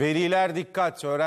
Veliler dikkat. Öğren